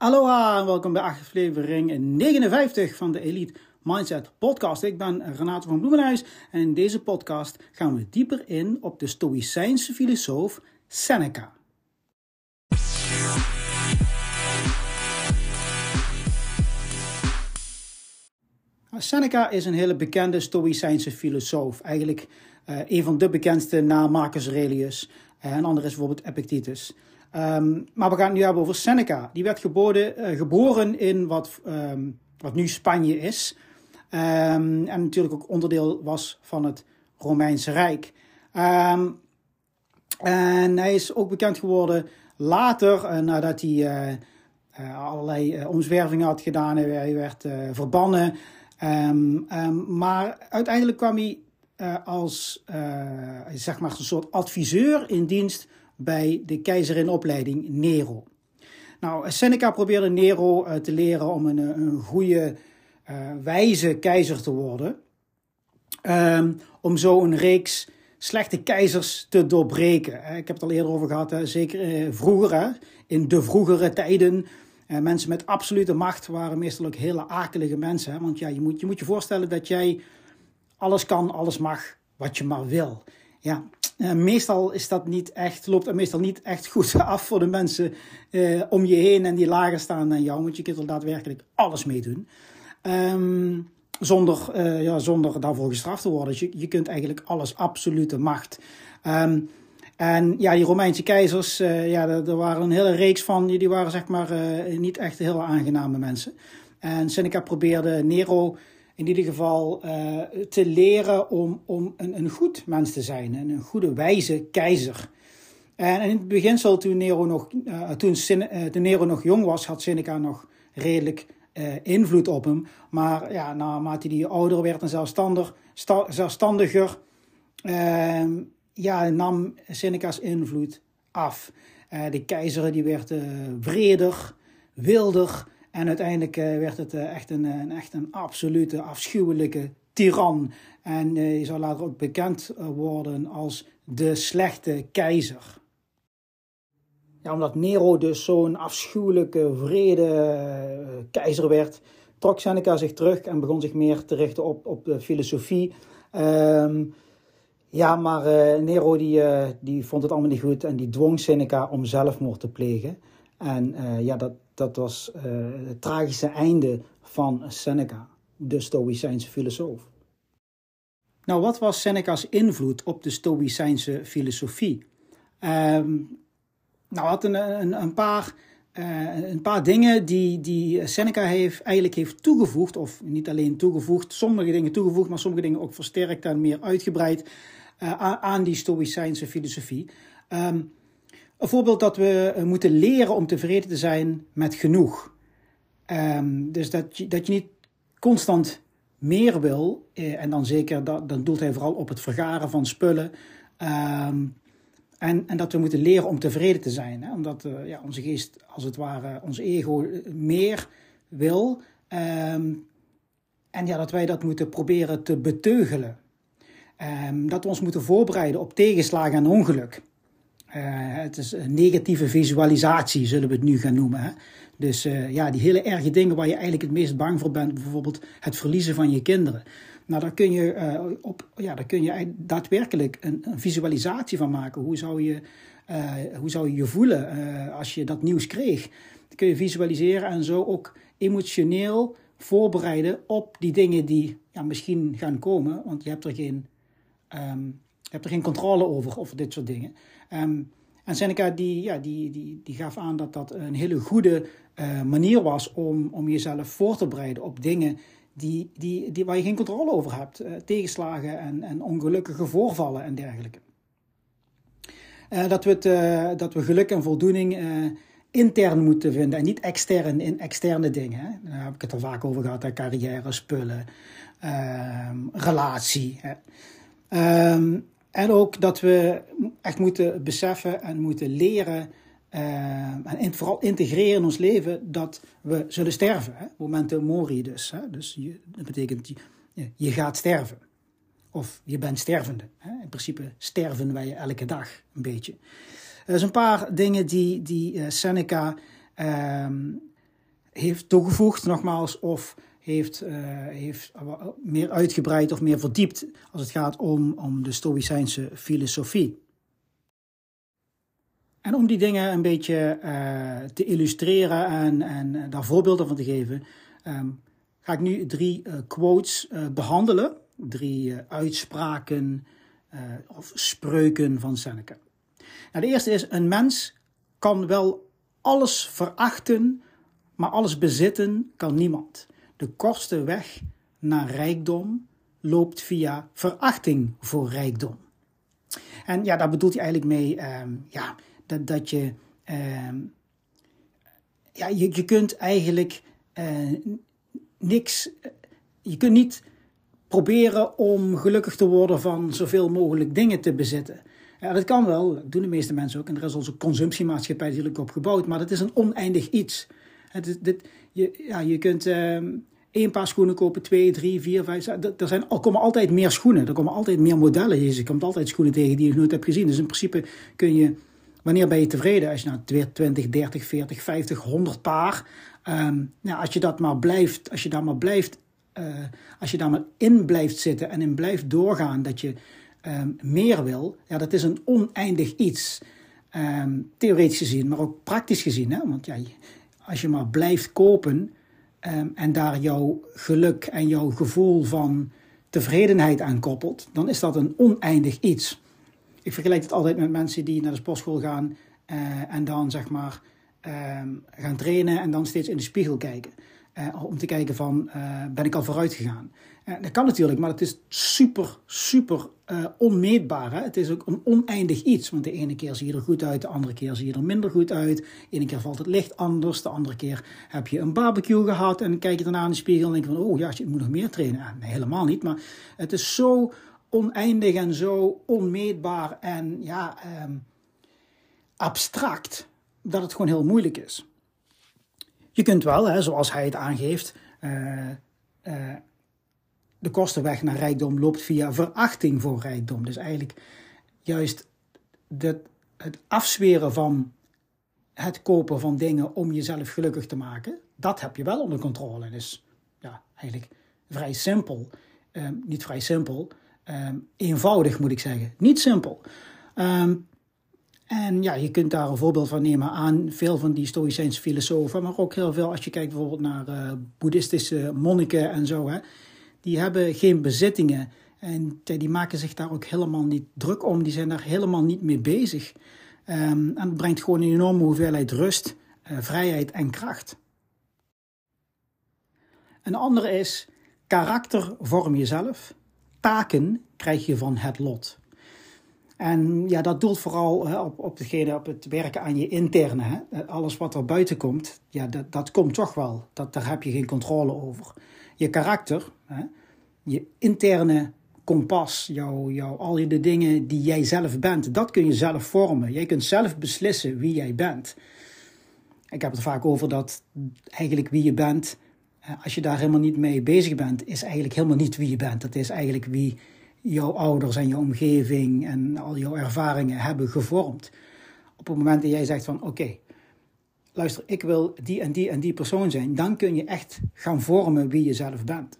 Aloha en welkom bij aflevering 59 van de Elite Mindset Podcast. Ik ben Renato van Bloemenhuis en in deze podcast gaan we dieper in op de Stoïcijnse filosoof Seneca. Seneca is een hele bekende Stoïcijnse filosoof. Eigenlijk uh, een van de bekendste na Marcus Aurelius. En een ander is bijvoorbeeld Epictetus. Um, maar we gaan het nu hebben over Seneca. Die werd geboren, uh, geboren in wat, um, wat nu Spanje is. Um, en natuurlijk ook onderdeel was van het Romeinse Rijk. en hij is ook bekend geworden later, uh, nadat hij uh, allerlei omzwervingen had gedaan. Hij werd verbannen. maar uiteindelijk kwam hij als zeg maar een soort adviseur in dienst bij de keizer in opleiding Nero. Nou, Seneca probeerde Nero uh, te leren om een, eh, een goede, uh, wijze keizer te worden. Um, om zo een reeks slechte keizers te doorbreken. Ik heb het al eerder over gehad, zeker vroeger, in de vroegere tijden. mensen met absolute macht waren meestal ook hele akelige mensen. Want ja, je moet, je moet je voorstellen dat jij alles kan, alles mag, wat je maar wil. Ja, uh, meestal is dat niet echt, loopt dat meestal niet echt goed af voor de mensen uh, om je heen en die lager staan dan jou, want je kunt er daadwerkelijk alles mee doen. Um, zonder, uh, ja, zonder daarvoor gestraft te worden. Dus je, je kunt eigenlijk alles, absolute macht. Um, en ja, die Romeinse keizers, ja, er, waren een hele reeks van, die, die waren zeg maar niet echt heel aangename mensen. En Seneca probeerde Nero in ieder geval uh, te leren om, om een, een goed mens te zijn, een goede, wijze keizer. En in het beginsel, toen Nero nog, uh, toen, uh, toen Nero nog jong was, had Seneca nog redelijk invloed op hem. Maar ja, naarmate hij ouder werd en zelfstandig, sta, zelfstandiger, ehm, ja, nam Seneca's invloed af. de keizer die werd vreder, wilder. En uiteindelijk uh, werd het uh, echt, een, een, echt een absolute afschuwelijke tiran. En je zou later ook bekend worden als de slechte keizer. Ja, omdat Nero dus zo'n afschuwelijke, vrede keizer werd, trok Seneca zich terug en begon zich meer te richten op, op de filosofie. Um, ja, maar Nero die, die vond het allemaal niet goed en die dwong Seneca om zelfmoord te plegen. En ja, dat, dat was uh, het tragische einde van Seneca, de Stoïcijnse filosoof. Nou, wat was Seneca's invloed op de Stoïcijnse filosofie? Um, nou, had een, een, een paar, uh, een paar dingen die, die Seneca heeft, eigenlijk heeft toegevoegd, of niet alleen toegevoegd, sommige dingen toegevoegd, maar sommige dingen ook versterkt en meer uitgebreid aan die Stoïcijnse filosofie. Um, een voorbeeld dat we eh, moeten leren om tevreden te zijn met genoeg. Um, dus dat je, dat je niet constant meer wil, eh, en dan zeker, dat, dan doelt hij vooral op het vergaren van spullen. Um, en, en dat we moeten leren om tevreden te zijn. Hè? Omdat uh, ja, onze geest, als het ware, ons ego meer wil. Um, en ja, dat wij dat moeten proberen te beteugelen. Dat we ons moeten voorbereiden op tegenslagen en ongeluk. Uh, het is een negatieve visualisatie, zullen we het nu gaan noemen. Hè? Dus uh, ja, die hele erge dingen waar je eigenlijk het meest bang voor bent, bijvoorbeeld het verliezen van je kinderen. Nou, daar kun je, uh, op, ja, daar kun je daadwerkelijk een, een, visualisatie van maken. Hoe zou je hoe zou je, je voelen als je dat nieuws kreeg? Dat kun je visualiseren en zo ook emotioneel voorbereiden op die dingen die ja, misschien gaan komen, want je hebt er geen. Je hebt er geen controle over, over dit soort dingen. Um, en Seneca die, ja, die, die, die gaf aan dat dat een hele goede uh, manier was om, om jezelf voor te bereiden op dingen die, die, die, waar je geen controle over hebt. Uh, tegenslagen en, en ongelukkige voorvallen en dergelijke. Uh, dat, we het, dat we geluk en voldoening intern moeten vinden en niet extern in externe dingen. Hè. Daar heb ik het al vaak over gehad, carrière, spullen, ehm, relatie. Hè. Um, en ook dat we echt moeten beseffen en moeten leren uh, en vooral integreren in ons leven dat we zullen sterven. Hè? Momento mori dus. Hè? Dus je, dat betekent je, je gaat sterven. Of je bent stervende. Hè? In principe sterven wij elke dag een beetje. Er zijn een paar dingen die, die uh, Seneca uh, heeft toegevoegd, nogmaals, of heeft, uh, heeft meer uitgebreid of meer verdiept als het gaat om, om de Stoïcijnse filosofie. En om die dingen een beetje uh, te illustreren en, en daar voorbeelden van te geven, um, ga ik nu drie uh, quotes behandelen. Drie uitspraken of spreuken van Seneca. Nou, de eerste is: een mens kan wel alles verachten, maar alles bezitten kan niemand. De kortste weg naar rijkdom loopt via verachting voor rijkdom. En ja, daar bedoelt hij eigenlijk mee uh, ja, dat, dat je, uh, ja, je, je kunt eigenlijk uh, niks, je kunt niet proberen om gelukkig te worden van zoveel mogelijk dingen te bezitten. Ja, dat kan wel, dat doen de meeste mensen ook. En er is onze consumptiemaatschappij natuurlijk op gebouwd, maar dat is een oneindig iets. Het, je, ja, je kunt uh, één paar schoenen kopen, twee, drie, vier, vijf. Er, zijn, er komen altijd meer schoenen, er komen altijd meer modellen. Je komt altijd schoenen tegen die je nooit hebt gezien. Dus in principe kun je, wanneer ben je tevreden? Als je nou 20, 30, 40, 50, 100 paar. Nou, als je dat maar blijft, als je daar maar blijft, uh, als je daar maar in blijft zitten en in blijft doorgaan, dat je um, meer wil, ja, dat is een oneindig iets. Theoretisch gezien, maar ook praktisch gezien. Hè? Want ja, als je maar blijft kopen um, en daar jouw geluk en jouw gevoel van tevredenheid aan koppelt, dan is dat een oneindig iets. Ik vergelijk het altijd met mensen die naar de sportschool gaan uh, en dan zeg maar gaan trainen en dan steeds in de spiegel kijken. Uh, om te kijken van, uh, ben ik al vooruit gegaan? Uh, dat kan natuurlijk, maar het is super, super onmeetbaar. Hè? Het is ook een oneindig iets. Want de ene keer zie je er goed uit, de andere keer zie je er minder goed uit. De ene keer valt het licht anders, de andere keer heb je een barbecue gehad. En kijk je daarna in de spiegel en denk je van, oh ja, je moet nog meer trainen. nee, helemaal niet. Maar het is zo oneindig en zo onmeetbaar en ja, um, abstract, dat het gewoon heel moeilijk is. Je kunt wel, hè, zoals hij het aangeeft, uh, uh, de kostenweg naar rijkdom loopt via verachting voor rijkdom. Dus eigenlijk juist het afzweren van het kopen van dingen om jezelf gelukkig te maken, dat heb je wel onder controle. Dus ja, eigenlijk vrij simpel. Um, niet vrij simpel, um, eenvoudig moet ik zeggen. Niet simpel. Um, en ja, je kunt daar een voorbeeld van nemen aan veel van die Stoïcijnse filosofen, maar ook heel veel als je kijkt bijvoorbeeld naar uh, boeddhistische monniken en zo. Hè, die hebben geen bezittingen en die maken zich daar ook helemaal niet druk om. Die zijn daar helemaal niet mee bezig. Um, en het brengt gewoon een enorme hoeveelheid rust, uh, vrijheid en kracht. Een andere is, karakter vorm jezelf, taken krijg je van het lot. En ja, dat doelt vooral hè, op, op, degene, op het werken aan je interne. Hè. Alles wat er buiten komt, ja, dat, dat komt toch wel. Dat, daar heb je geen controle over. Je karakter, hè, je interne kompas, jouw, jouw, al je de dingen die jij zelf bent, dat kun je zelf vormen. Jij kunt zelf beslissen wie jij bent. Ik heb het vaak over dat eigenlijk wie je bent, als je daar helemaal niet mee bezig bent, is eigenlijk helemaal niet wie je bent. Dat is eigenlijk wie jouw ouders en je omgeving en al jouw ervaringen hebben gevormd. Op het moment dat jij zegt van oké, luister, ik wil die en die en die persoon zijn, dan kun je echt gaan vormen wie je zelf bent.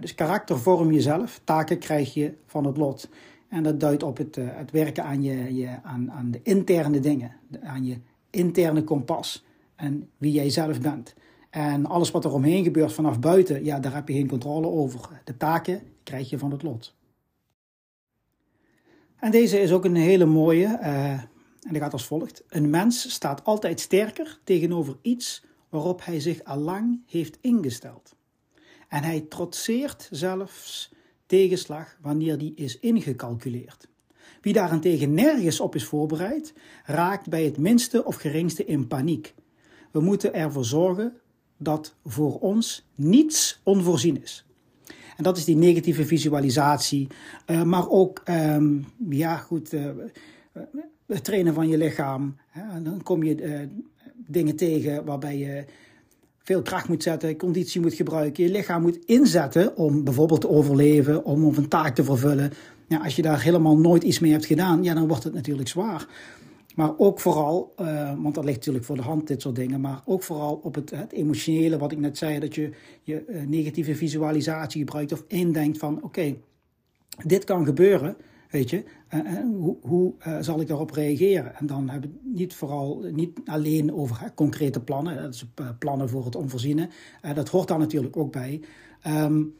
Dus karakter vorm jezelf, taken krijg je van het lot. En dat duidt op het, eh, het werken aan, je, je, aan, aan de interne dingen, aan je interne kompas en wie jij zelf bent. En alles wat er omheen gebeurt vanaf buiten, ja, daar heb je geen controle over. De taken krijg je van het lot. En deze is ook een hele mooie, uh, en die gaat als volgt. Een mens staat altijd sterker tegenover iets waarop hij zich allang heeft ingesteld. En hij trotseert zelfs tegenslag wanneer die is ingecalculeerd. Wie daarentegen nergens op is voorbereid, raakt bij het minste of geringste in paniek. We moeten ervoor zorgen dat voor ons niets onvoorzien is. En dat is die negatieve visualisatie. Uh, maar ook, um, ja goed, uh, het trainen van je lichaam. Hè? Dan kom je dingen tegen waarbij je veel kracht moet zetten, conditie moet gebruiken, je lichaam moet inzetten om bijvoorbeeld te overleven, om, om een taak te vervullen. Ja, als je daar helemaal nooit iets mee hebt gedaan, ja, dan wordt het natuurlijk zwaar. Maar ook vooral, uh, want dat ligt natuurlijk voor de hand, dit soort dingen. Maar ook vooral op het, het emotionele, wat ik net zei. Dat je je uh, negatieve visualisatie gebruikt of indenkt van: oké, dit kan gebeuren. Weet je, uh, hoe, hoe zal ik daarop reageren? En dan hebben we niet vooral niet alleen over concrete plannen, dat plannen voor het onvoorziene. dat hoort daar natuurlijk ook bij. Um,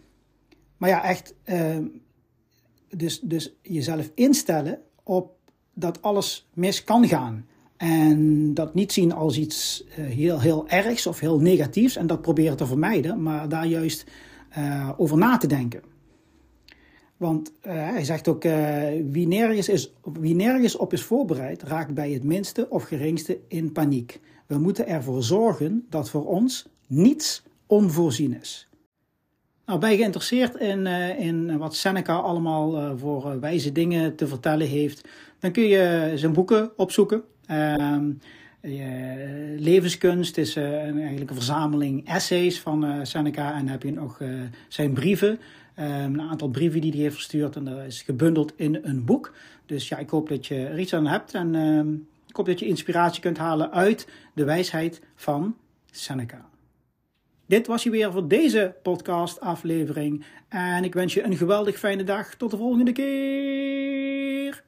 maar ja, echt, ehm, dus, dus jezelf instellen op dat alles mis kan gaan. En dat niet zien als iets uh, heel, heel ergs of heel negatiefs en dat proberen te vermijden, maar daar juist uh, over na te denken. Want uh, hij zegt ook, wie, nergens is, wie nergens op is voorbereid, raakt bij het minste of geringste in paniek. We moeten ervoor zorgen dat voor ons niets onvoorzien is. Nou, ben je geïnteresseerd in, uh, in wat Seneca allemaal uh, voor uh, wijze dingen te vertellen heeft, dan kun je zijn boeken opzoeken. Ehm, levenskunst is een, eigenlijk een verzameling essays van Seneca en dan heb je nog zijn brieven. Um, een aantal brieven die hij heeft verstuurd en dat is gebundeld in een boek. Dus ja, ik hoop dat je er iets aan hebt en ehm, ik hoop dat je inspiratie kunt halen uit de wijsheid van Seneca. Dit was je weer voor deze podcast-aflevering. En ik wens je een geweldig fijne dag. Tot de volgende keer.